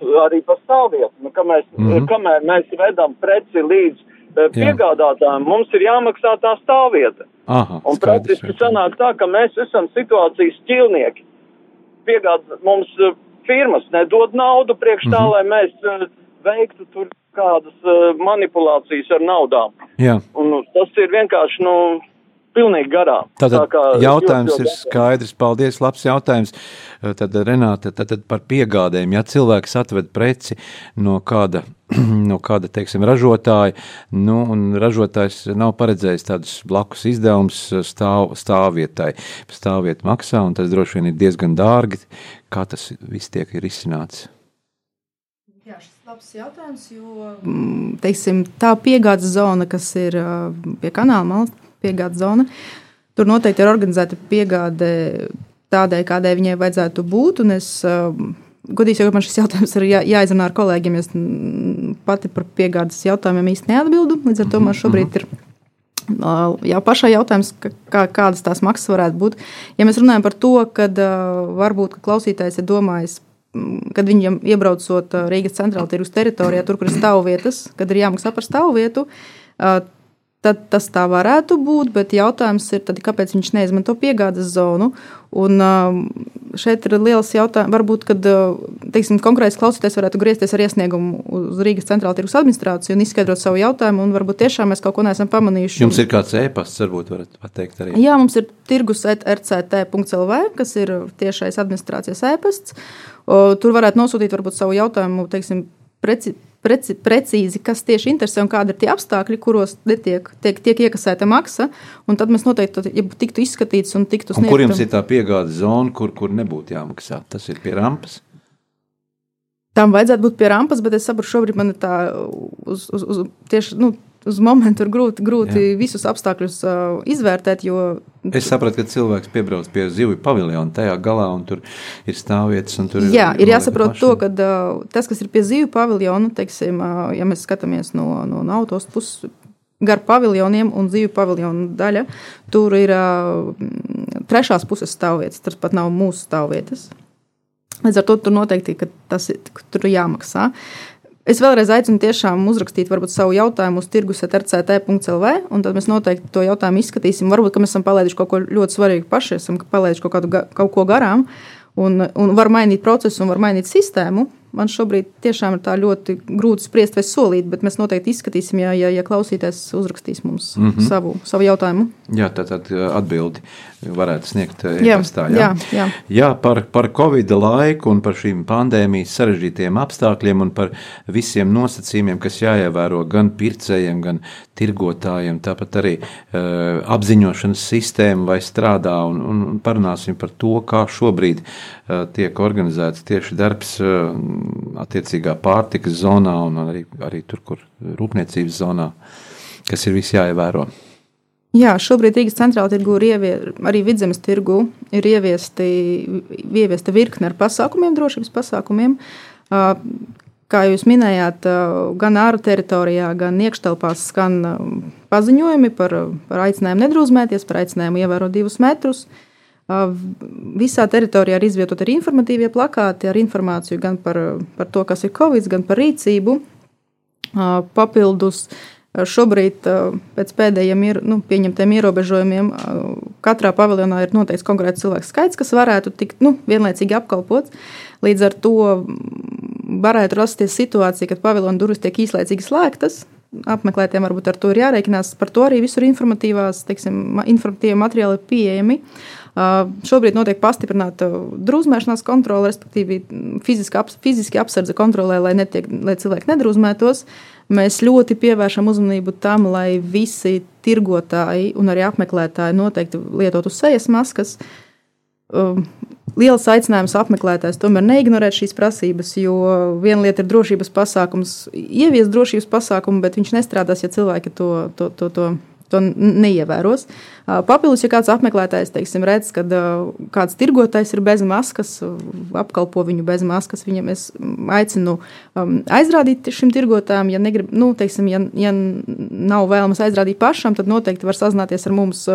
Arī par stāvvietu. Nu, kamēr, mm. -hmm. kamēr mēs vedam preci līdz eh, piegādātājiem, mums ir jāmaksā tā stāvvieta. Aha, Un skaidrs, praktiski sanāk tā, ka mēs esam situācijas ķilnieki. Piegādā mums eh, firmas nedod naudu priekš tā, Mhm. lai mēs eh, veiktu tur kādas manipulācijas ar naudām. Jā. Un nu, tas ir vienkārši, nu, pilnīgi garām. Tātad Tā kā jautājums ir skaidrs. Paldies, labs jautājums. Tad Renāte, tad, tad par piegādēm. Ja cilvēks atved preci no kāda, no kāda teiksim, ražotāja, nu, un ražotājs nav paredzējis tādus blakus izdevumus stāv, stāvvietai. Stāvvieta maksā, un tas droši vien ir diezgan dārgi. Kā tas viss tiek izsināts? Jā, šis labs jautājums, jo teiksim, tā piegādes zona, kas ir pie kanāla malas, piegādes zona, tur noteikti ir organizēta piegāde tādai, kādai viņai vajadzētu būt. Es ā, godīgi sakot, man šis jautājums ir jā, jāizrunā ar kolēģiem. Es mm, pati par piegādes jautājumiem īsti neatbildu. Līdz ar to man šobrīd ir ā, jau pašai jautājums, kā, kādas tās maksas varētu būt. Ja mēs runājam par to, ka varbūt ka klausītājs ir domājis mm, kad viņam iebraucot ā, Rīgas centrāla tirgus teritorijā, tur, kur ir stāvvietas, kad ir jāmaksā par stāvvietu, tad tas tā varētu būt. Bet jautājums ir, tad, kāpēc viņš neizmanto piegādes zonu? Un ā, šeit ir liels jautājums. Varbūt, kad ā, teiksim, konkrēts klausītājs varētu griezties ar iesniegumu uz Rīgas centrāla tirgus administrāciju un izskaidrot savu jautājumu, un varbūt tiešām mēs kaut ko neesam pamanījuši. Jums ir kāds ēpasts, varbūt varat pateikt arī. Jā, mums ir tirgus rct.lv, kas ir tiešais administrācijas ēpasts. O, Tur varētu nosūtīt varbūt savu jautājumu, teiksim, preci, preci, precīzi, kas tieši interesē un kādi ir tie apstākļi, kuros netiek, tiek, tiek iekasēta maksa. Un tad mēs noteikti ja tiktu izskatīts un tiktu Un kur jums ir tā piegādes zona, kur, kur nebūtu jāmaksā? Tas ir pie rampas. Tam vajadzētu būt pie rampas, bet es saprotu, šobrīd man ir tā uz, uz, uz, tieši, nu, uz momentu ir grūti, grūti Jā. visus apstākļus uh, izvērtēt, jo Es sapratu, ka cilvēks piebrauc pie zivju paviljona tajā galā, un tur ir stāvvietas. Tur Jā, ir noliekta jāsaprot to, mašīna. ka uh, tas, kas ir pie zivju paviljona, teiksim, uh, ja mēs skatāmies no, no, no autos puses, gar paviljoniem un zivju paviljonu daļa, tur ir uh, trešās puses stāvvietas, tas pat nav mūsu stāvvietas. Līdz ar to tur noteikti tas ir, ir jāmaksā. Es vēlreiz aicinu tiešām uzrakstīt varbūt, savu jautājumu uz tirgus rct.lv, un tad mēs noteikti to jautājumu izskatīsim. Varbūt ka mēs esam palaiduši kaut ko ļoti svarīgu paši, esam palaiduši kaut, kādu, kaut ko garām, un, un var mainīt procesu un var mainīt sistēmu. man šobrīd tiešām ir tā ļoti grūti spriest vai solīt, bet mēs noteikti izskatīsim, ja, ja, ja klausītājs uzrakstīs mums mm -hmm. savu, savu jautājumu. Jā, tā tad atbildi varētu sniegt Jā, e-pastā. jā, jā. jā par, par Covid laiku un par šīm pandēmijas sarežģītiem apstākļiem un par visiem nosacījumiem, kas jāievēro gan pircējiem, gan tirgotājiem. Tāpat arī uh, apziņošanas sistēma vai strādā un, un parunāsim par to, kā šobrīd uh, tiek organizēts tieši darbs uh, attiecīgā pārtikas zonā un arī, arī tur, kur rūpniecības zonā, kas ir viss jāievēro. Jā, šobrīd Rīgas centrālajā tirgu ir ievie, arī vidzemes tirgu ir ieviesti, ieviesta virkne ar pasākumiem, drošības pasākumiem. Kā jūs minējāt, gan ārā teritorijā, gan iekštelpās skan paziņojumi par, par aicinājumu nedrūzmēties, par aicinājumu ievērot divus metrus. Visā teritorijā ir izvietoti arī informatīvie plakāti ar informāciju gan par, par to, kas ir Covid, gan par rīcību. Papildus ā, šobrīd ā, pēc pēdējiem ir, nu, pieņemtiem ierobežojumiem ā, katrā paviljonā ir noteikts konkrēts cilvēku skaits, kas varētu tikt nu, vienlaicīgi apkalpots. Līdz ar to mm, varētu rasties situācija, kad paviljona durvis tiek īslaicīgi slēgtas. Apmeklētājiem varbūt ar to ir jārēķinās. Par to arī visur informatīvās, teiksim, ma- informatīvie materiāli ir pieejami. Uh, šobrīd notiek pastiprināta drūzmēšanās kontrole, respektīvi mm, fiziska, aps, fiziski apsardze kontrolē, lai, netiek, lai cilvēki nedrūzmētos. Mēs ļoti pievēršam uzmanību tam, lai visi tirgotāji un arī apmeklētāji noteikti lietotu sejas maskas. Um, Liels aicinājums apmeklētājs tomēr neignorēt šīs prasības, jo viena lieta ir drošības pasākums, ievies drošības pasākumu, bet viņš nestrādās, ja cilvēki to, to, to, to, to neievēros. Papildus, ja kāds apmeklētājs teiksim, redz, ka kāds tirgotājs ir bez maskas, apkalpo viņu bez maskas, viņam es mm, aicinu aizrādīt šim tirgotājam. Ja, negrib, nu, teiksim, ja, ja nav vēlams aizrādīt pašam, tad noteikti var sazināties ar mums.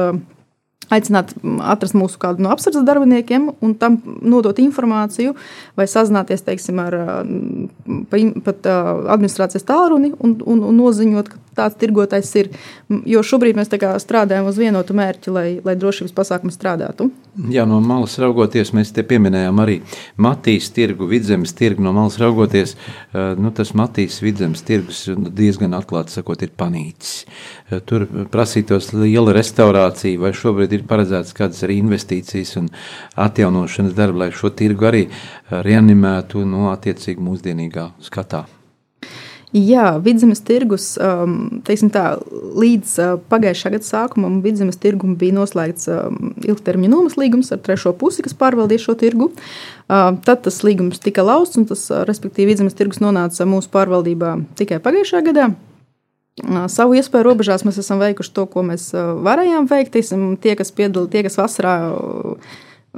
Aicināt mm, atrast mūsu kādu no apsardzes darbiniekiem un tam nodot informāciju, vai sazināties teiksim, ar pat administrācijas tālruni un, un, un noziņot, ka tāds tirgotājs ir. Jo šobrīd mēs strādājam uz vienotu mērķi, lai, lai drošības pasākumi strādātu. Jā, no malas raugoties, mēs te pieminējām arī Matīs tirgu, vidzemes tirgu. No malas raugoties, eh, nu, tas Matīs vidzemes tirgus diezgan atklāti sakot, ir panīcis. Eh, Tur prasītos liela restaurācija, vai šobrīd ir paredzēts kādas arī investīcijas un atjaunošanas darbi, lai šo tirgu arī eh, reanimētu no attiecīgi mūsdienīgā skatā. Jā, vidzemes tirgus, um, teiksim tā, līdz uh, pagājušā gada sākumam vidzemes tirgum bija noslēgts um, ilgtermiņa nomas līgums ar trešo pusi, kas pārvaldīja šo tirgu. Uh, tad tas līgums tika lausts, un tas, uh, respektīvi, vidzemes tirgus nonāca mūsu pārvaldībā tikai pagājušā gadā. Savu iespēju robežās mēs esam veikuši to, ko mēs varējām veikt. Teiksim, tie, kas piedalījās, tie, kas vasarā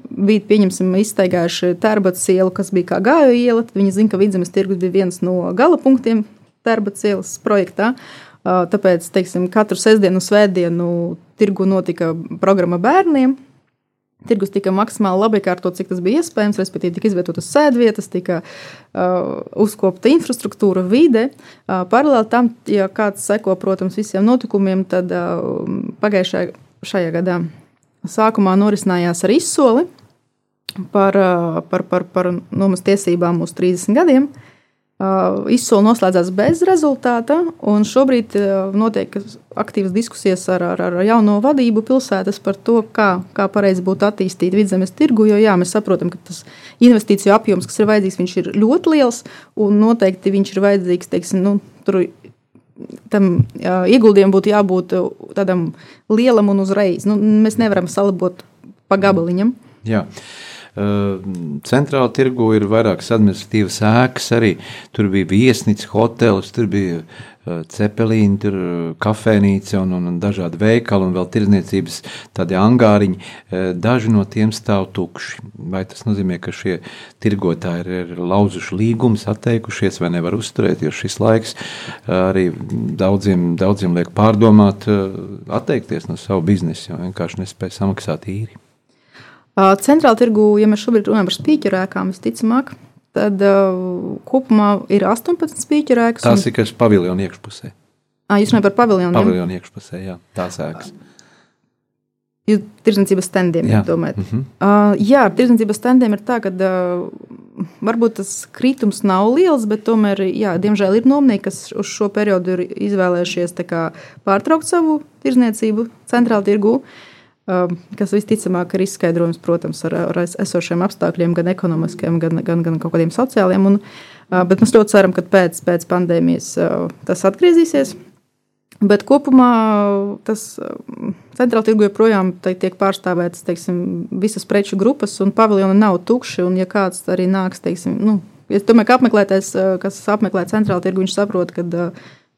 bija pieņemsim, iztaigājuši Tērbats ielu, kas bija kā gāju iela, tad viņi zina, ka vidzemes tirgus bija viens no gala punktiem Tērbats ielas projektā. Uh, Tāpēc, teiksim, katru sestdienu svētdienu tirgu notika programma bērniem. Tirgus tika maksimāli labi kārtot, cik tas bija iespējams. Respektīvi, tika izvietotas sēdvietas, tika uh, uzkopta infrastruktūra, vide. Uh, paralēli tam, ja kāds seko, protams, visiem notikumiem, tad uh, pagājušajā šajā gadā sākumā norisinājās ar izsoli par, uh, par, par, par nomas tiesībām uz 30 gadiem. Uh, Izsole noslēdzās bez rezultāta, un šobrīd uh, notiek aktīvas diskusijas ar, ar, ar jauno vadību pilsētas par to, kā, kā pareizi būtu attīstīt vidzemes tirgu. Jo jā, mēs saprotam, ka tas investīciju apjoms, kas ir vajadzīgs, ir ļoti liels, un noteikti viņš ir vajadzīgs, teiksim, nu, tur tam ieguldījumam būtu jābūt tādam lielam un uzreiz. Nu, mēs nevaram salabot pa gabaliņam. Jā. Uh, Centrāla tirgu ir vairākas administratīvas ēkas, arī tur bija viesnīca, hotels, tur bija uh, cepelīni, tur uh, kafejnīca un, un, un dažādi veikali un vēl tirdzniecības tādi angāriņi. Uh, Daži no tiem stāv tukši. Vai tas nozīmē, ka šie tirgotāji ir, ir lauzuši līgumus, atteikušies vai nevar uzturēt, jo šis laiks arī daudziem, daudziem liek pārdomāt, atteikties no savu biznesu, jo vienkārši nespēja samaksāt īri. Centrāla tirgu, ja mēs šobrīd runājam par spīķerēkām, visticamāk, tad uh, kopumā ir 18 spīķerēkas. Tās ir kas paviljonu iekšpusē. Ah, jūs runājat par paviljoniem. Paviljonu iekšpusē, jā, tās ēkas. Jūs tirdzniecības standiem Jā. domājat? Mm -hmm. uh, jā, ar tirdzniecības standiem ir tā, ka uh, varbūt tas kritums nav liels, bet tomēr, jā, diemžēl ir nomnieki, kas uz šo periodu ir izvēlējušies kā pārtraukt savu tirdzniecību centrāla tirgu. Uh, kas visticamāk ir izskaidrojums, protams, ar, ar es- esošiem apstākļiem, gan ekonomiskiem, gan, gan, gan kaut kādiem sociāliem. Un, bet mēs ļoti ceram, ka pēc, pēc pandēmijas tas atgriezīsies. Bet kopumā tas centrāla tirgu joprojām tiek pārstāvētas teiksim, visas preču grupas, un paviljoni nav tukši. Ja kāds arī nāks, teiksim, nu, es domāju, ka apmeklētājs, kas apmeklē centrāla tirgu, viņš saprot, ka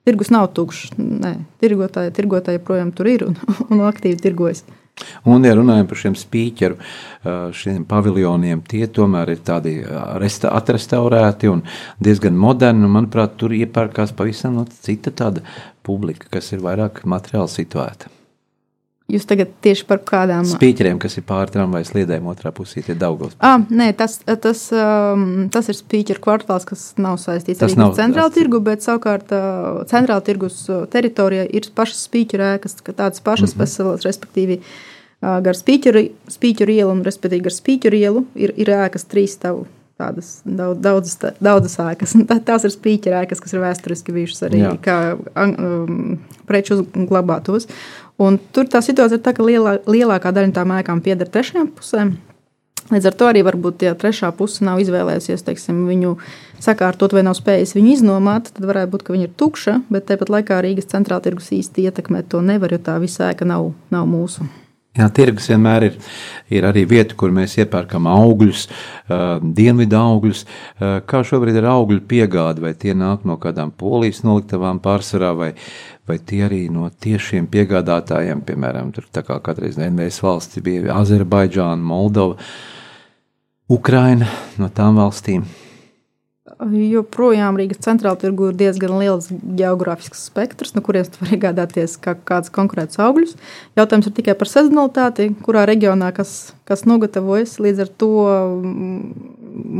tirgus nav tukšs. Nē, tirgotāji, tirgotāji joprojām tur ir un, un aktīvi tirgojas. Un, ja runājam par šiem spīķeru, šiem paviljoniem, tie tomēr ir tādi resta, atrestaurēti un diezgan moderni. Un, manuprāt, tur iepērkās pavisam no cita tāda publika, kas ir vairāk materiāli situēta. Jūs tagad tieši par kādām Spīķeriem, kas ir pāri tramvajas sliedēm, otrā pusē ir Daugavas. Ah, nē, tas, tas, um, tas ir spīķeru kvartāls, kas nav saistīts Tas nav- ar centrālu tirgu, bet savukārt uh, centrāla tirgus uh, teritorijā ir pašas spīķeru ēkas, ka tādas pašas Mhm. veselas, respektīvi uh, gar spīķeru, spīķeru ielu un respektīvi gar spīķeru ielu ir, ir ēkas trīs stāvu. Tādas daudz, daudzas, daudzas ēkas. Tās ir spīķera ēkas, kas ir vēsturiski bijušas arī Jā. kā um, preču uzglabātos. Un tur tā situācija ir tā, ka lielā, lielākā daļa no tām ēkām pieder trešajām pusēm. Līdz ar to arī varbūt, ja trešā puse nav izvēlējusies teiksim, viņu sakārtot vai nav spējusi viņu iznomāt, tad varētu būt, ka viņa ir tukša, bet tāpat laikā Rīgas centrāla tirgus īsti ietekmēt to nevar, jo tā visa ēka nav, nav mūsu. Jā, tirgus vienmēr ir, ir arī vieta, kur mēs iepērkam augļus, uh, dienvidu augļus. Uh, kā šobrīd ir augļu piegāde, vai tie nāk no kādām polijas noliktavām pārsvarā, vai, vai tie arī no tiešiem piegādātājiem, piemēram, tur tā kā katreiz NVS valsts bija Azerbaidžāna, Moldova, Ukraina no tām valstīm. Joprojām Rīgas centrāla tirgu ir diezgan liels geogrāfisks spektrs, no kurienes var iegādāties kā, kādus konkrētus augļus. Jautājums ir tikai par sezonalitāti, kurā reģionā kas, kas nogatavojas. Līdz ar to mm,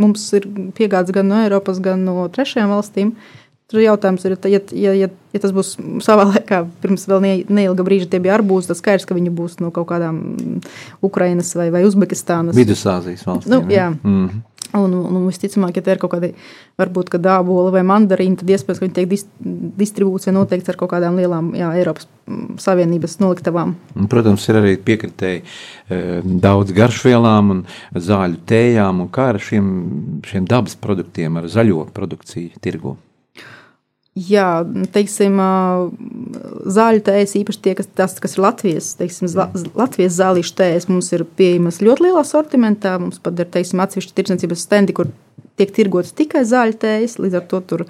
mums ir piegādes gan no Eiropas, gan no trešajām valstīm. Tur jautājums ir, ja, ja, ja, ja tas būs savā laikā, pirms vēl ne- neilga brīža, tie bija arbūzi, tad skaidrs, ka viņi būs no kaut kādām mm, Ukrainas vai, vai Uzbekistānas. Vidusāzijas valstīm. Nu, jā. Mm. Un, un, un visticamāk, ja te ir kaut kāda, varbūt, ka dābola vai mandarīna, tad iespējams, ka viņi tiek dis, distribūcija noteikts ar kaut kādām lielām jā, Eiropas mm, Savienības noliktavām. Protams, ir arī piekritēji e, daudz garšvielām un zāļu tējām, un kā ar šiem, šiem dabas produktiem, ar zaļo produkciju tirgu. Jā, teiksim, zāļu tējas, īpaši tie, kas, tas, kas ir Latvijas, teiksim, zla, Latvijas zālīšu tējas, mums ir pieejamas ļoti lielā sortimentā. Mums pat ir, teiksim, atsevišķi tirdzniecības stendi, kur tiek tirgotas tikai zāļu tējas. Līdz ar to tur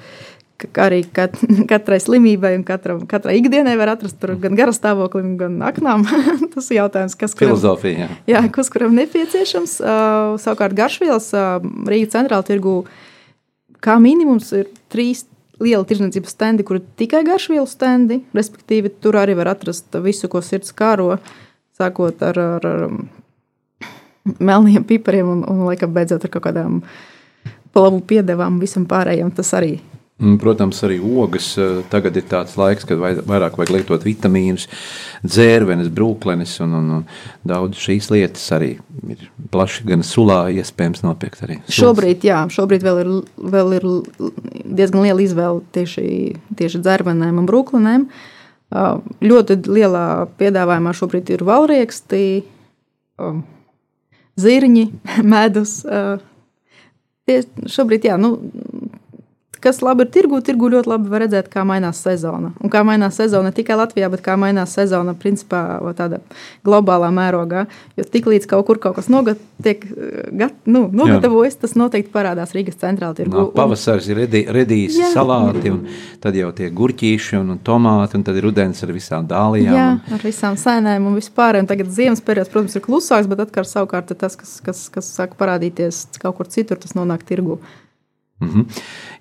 arī kat, katrai slimībai un katram, katrai ikdienai var atrast gan garas stāvoklim, gan aknām. Tas ir jautājums, kas kuram- Filozofija. jā. Kas kuram nepieciešams. Savukārt, garšvielas Rīgas centrāla tirgu kā minimums ir trīs lieli tirdzniecības stendi, kur ir tikai garšvielu stendi. Respektīvi, tur arī var atrast visu, ko sirds kāro, sākot ar, ar, ar melniem pipariem un, un laikam beidzot ar kaut kādām plavu piedevām, visam pārējiem. Tas arī Protams, arī ogas. eh, Tagad ir tāds laiks, kad vai- vairāk vajag lietot vitamīnus, dzērvenes, brūklenes un, un, un daudz šīs lietas arī ir plaši gan sulā iespējams nopirkt arī. Sulas. Šobrīd, jā, šobrīd vēl ir, vēl ir diezgan liela izvēle tieši, tieši dzērvenēm un brūklinēm. Uh, Ļoti lielā piedāvājumā šobrīd ir valrieksti, zirņi, medus. šobrīd, jā, nu, kas labi ir tirgu, tirgu ļoti labi var redzēt, kā mainās sezona. Un kā mainās sezona ne tikai Latvijā, bet kā mainās sezona principā tādā globālā mērogā. Jo tiklīdz kaut kur kaut kas nogat, tiek eh, gat, nu, nogatavojas, tas noteikti parādās Rīgas centrālā tirgu. Nāk Pavasaris ir redi- redījis Jā. salāti, un tad jau tie gurķīši un, un tomāti, un tad ir rudens ar visām dālijām. Jā, un- ar visām sēnēm un vispār. Un tagad ziemas periods, protams, ir klusāks, bet atkal savukārt tas, kas, kas, kas sāk parādīties kaut kur citur, tas nonāk tirgu. Mhm.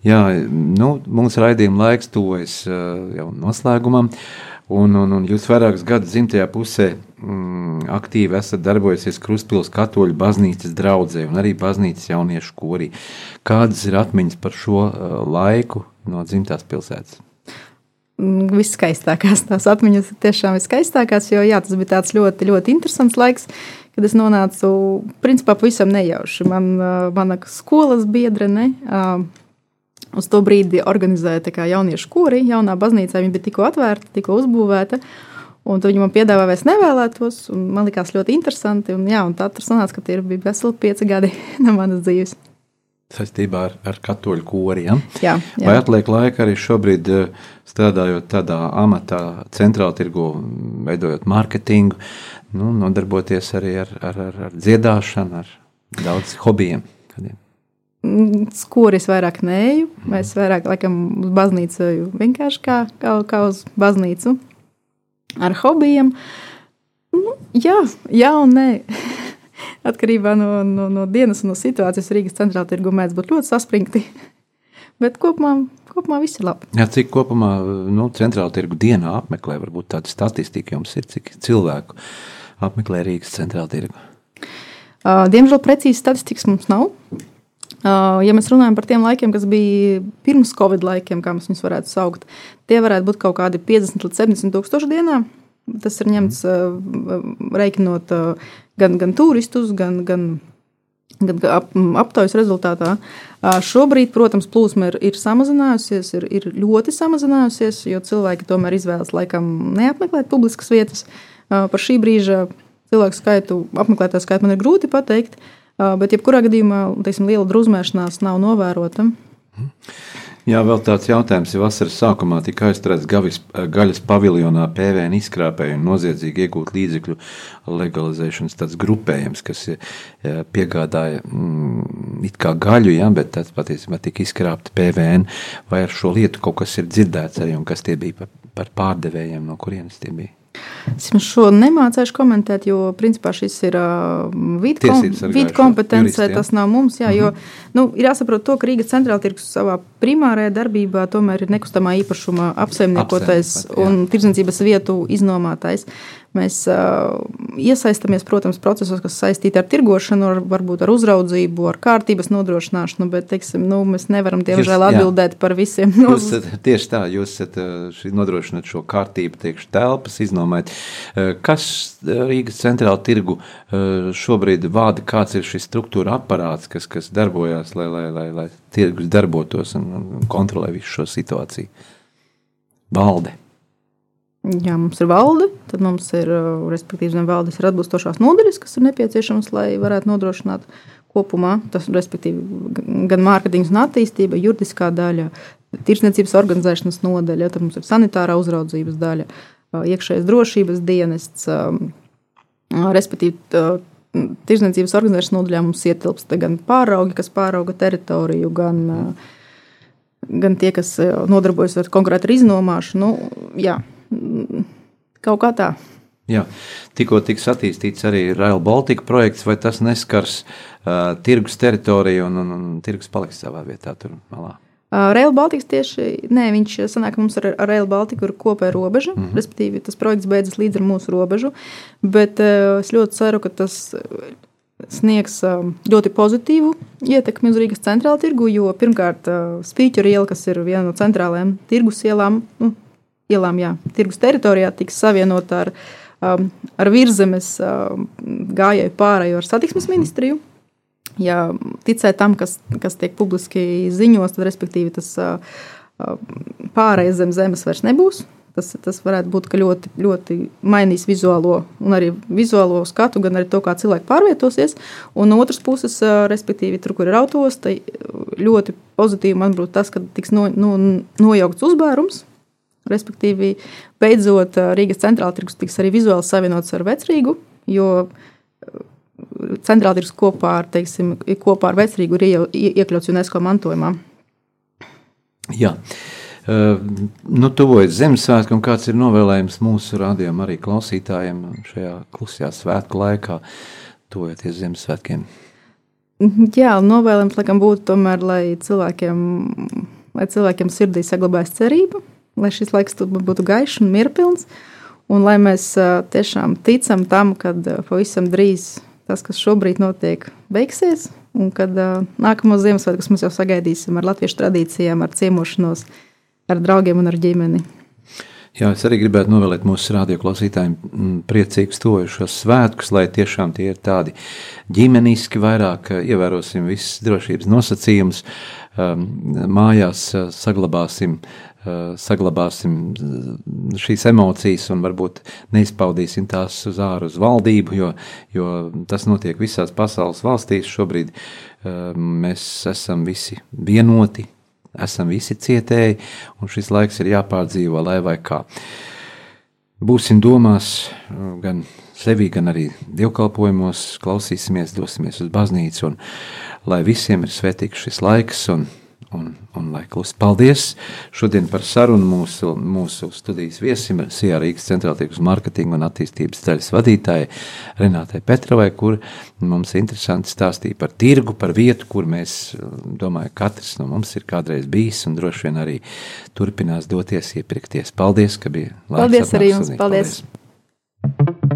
Jā, nu, mūsu raidījuma laiks tuvojas uh, jau noslēgumam. Un, un, un jūs vairākus gadus dzimtajā pusē mm, aktīvi esat darbojusies Kruspils katoļu baznīcas draudzē un arī baznīcas jauniešu korī. Kādas ir atmiņas par šo uh, laiku no dzimtās pilsētas? mm, viskaistākās. Tās atmiņas ir tiešām viskaistākās, jo jā, tas bija tāds ļoti, ļoti interesants laiks, kad es nonācu principā pavisam nejauši. Man, mana skolas biedrene. Uh, Uz to brīdi organizēja jauniešu kori, jaunā baznīcā. Viņa bija tikko atvērta, tikko uzbūvēta. Un viņi man piedāvāja, es nevēlētos. Man liekas, ļoti interesanti. Un, jā, un tā tas sanāca, ka tie bija veseli pieci gadi no manas dzīves. Saistībā ar, ar katoļu kori. Ja? Jā, jā. Vai atliek laika arī šobrīd eh, strādājot tādā amatā, centrāla tirgu, veidojot mārketingu, nu, nodarboties arī ar, ar, ar, ar dziedāšanu, ar daudz hobijiem? Kādiem? Skoris vairāk neju. Mēs vairāk laikam uz baznīcu vienkārši kā, kā, kā uz baznīcu. Ar hobijiem. Nu, jā, jā un nē. Atkarībā no, no, no dienas un no situācijas Rīgas centrālā tirgu mēdz būt ļoti saspringti. Bet kopumā, kopumā viss ir labi. Jā, cik kopumā nu, centrāla tirgu dienā apmeklē, varbūt tāda statistika jums ir, cik cilvēku apmeklē Rīgas centrāla tirgu? Uh, diemžēl precīzi statistikas mums nav. Uh, ja mēs runājam par tiem laikiem, kas bija pirms Covid laikiem, kā mēs viņus varētu saukt, tie varētu būt kaut kādi 50 līdz 70 tūkstoši dienā. Tas ir ņemts uh, reiķinot uh, gan, gan turistus, gan, gan, gan ap, aptaujas rezultātā. Šobrīd, protams, plūsma ir, ir samazinājusies, ir, ir ļoti samazinājusies, jo cilvēki tomēr izvēlas laikam neapmeklēt publiskas vietas. Par šī brīža cilvēku skaitu, apmeklētāju skaitu man ir grūti pateikt. Bet, jebkurā gadījumā, teiksim, liela drusmēšanās nav novērota. Jā, vēl tāds jautājums. Ja vasaras sākumā tika aizturēts gavis, gaļas paviljonā PVN izkrāpēju un noziedzīgi iegūt līdzekļu legalizēšanas tāds grupējums, kas piegādāja mm, it kā gaļu, ja, bet tas patiesībā tika izkrāpta PVN. Vai ar šo lietu kaut kas ir dzirdēts arī un kas tie bija par, par pārdevējiem, no kurienes tie bija? Es jums šo nemācīšu komentēt, jo principā šis ir uh, vidu kom, kompetence. Juristi, ja? Tas nav mums. Jā, mm -hmm. jo, nu, ir jāsaprot, to, ka Rīgas centrāla tirgus savā primārajā darbībā tomēr ir nekustamā īpašuma apsaimniekotais un tirdzniecības vietu iznomātais. Mēs uh, iesaistamies, protams, procesos, kas saistīti ar tirgošanu, ar, varbūt ar uzraudzību, ar kārtības nodrošināšanu, bet teiksim, nu, mēs nevaram, diemžēl, atbildēt jā. par visiem. Jūs esat, tieši tā, jūs esat nodrošināt šo kārtību, tiekšu telpas, iznomēt. Kas Rīgas centrāla tirgu šobrīd vāda, kāds ir šis struktūra aparāts, kas, kas darbojās, lai, lai, lai, lai tirgus darbotos un, un kontrolē visu šo situāciju? Valde. Jā, mums ir valde, tad mums ir, uh, respektīvi, zem valdes ir atbilstošās nodaļas, kas ir nepieciešamas, lai varētu nodrošināt kopumā, tas respektīvi gan mārketings un attīstība, juridiskā daļa, tirsniecības organizēšanas nodaļa, tad mums ir sanitārā uzraudzības daļa, uh, iekšējais drošības dienests, um, uh, respektīvi, tirsniecības organizēšanas nodaļā mums ietilpst gan pāraugi, kas pārauga teritoriju, gan, gan tie, kas nodarbojas ar konkrētu iznomāšanu. Nu, jā, kaut kā tā. Jā, tikko tiks attīstīts arī Rail Baltica projekts, vai tas neskars uh, tirgus teritoriju un, un, un tirgus paliks savā vietā tur malā? Uh, Rail Baltica tieši, nē, viņš sanāk, mums ar, ar Rail Baltica ir kopēja robeža, mm -hmm. respektīvi tas projekts beidzas līdz ar mūsu robežu, bet uh, es ļoti ceru, ka tas sniegs ļoti pozitīvu ietekmi uz Rīgas centrālu tirgu, jo pirmkārt Spīķu iela, kas ir viena no centrālajām tirgus ielām, nu, ielām, jā, tirgus teritorijā tiks savienota ar, um, ar virzemes um, gājēju pārēju ar satiksmes ministriju. Ja ticē tam, kas, kas tiek publiski ziņos, tad respektīvi tas uh, uh pārējais zem zemes vairs nebūs. Tas, tas varētu būt ļoti, ļoti mainīs vizuālo, arī vizuālo skatu, gan arī to, kā cilvēki pārvietosies. Un no otras puses, uh, respektīvi, tur, kur ir autostai, ļoti pozitīvi man būtu tas, ka tiks no, no, nojaukts uzbērums Respektīvi, beidzot, Rīgas centrāla tirgus tiks arī vizuāli savienots ar Vecrīgu, jo centrāla tirgus kopā ar, teiksim, kopā ar Vecrīgu ir iekļauts UNESCO mantojumā. Jā. Uh, nu, tuvojas Ziemassvētku, un kāds ir novēlējums mūsu rādījumam, arī klausītājiem šajā klusajā svētku laikā, tuvojoties Ziemassvētkiem? Jā, novēlējums laikam būtu tomēr, lai cilvēkiem, lai cilvēkiem sirdī saglabājas cerība, lai šis laiks būtu gaišs un mierpilns, un lai mēs tiešām ticam tam, ka pavisam drīz tas, kas šobrīd notiek, beigsies, un kad nākamos Ziemassvētkus mēs jau sagaidīsim ar latviešu tradīcijām, ar ciemošanos, ar draugiem un ar ģimeni. Jā, es arī gribētu novēlēt mūsu radioklausītājiem mm, priecīgus tojušos svētkus, lai tiešām tie ir tādi ģimeniski, vairāk ievērosim visas drošības nosacījumus, um, mājās saglabāsim, saglabāsim šīs emocijas un varbūt neizpaudīsim tās uz āru, uz valdību, jo, jo tas notiek visās pasaules valstīs. Šobrīd mēs esam visi vienoti, esam visi cietēji, un šis laiks ir jāpārdzīvo, lai vai kā. Būsim domās gan sevi, gan arī dievkalpojumos, klausīsimies, dosimies uz baznīcu, un lai visiem ir svētīgs šis laiks, un un, un lai klusi. Paldies šodien par sarunu mūsu, mūsu studijas viesim, Sijā Rīgas centrāla tirgus marketinga un attīstības daļas vadītāja Renātai Petrovai, kur mums interesanti stāstīja par tirgu, par vietu, kur mēs, domāju, katrs no mums ir kādreiz bijis un droši vien arī turpinās doties iepirkties. Paldies, ka bija laiks. Paldies arī jums, paldies. paldies.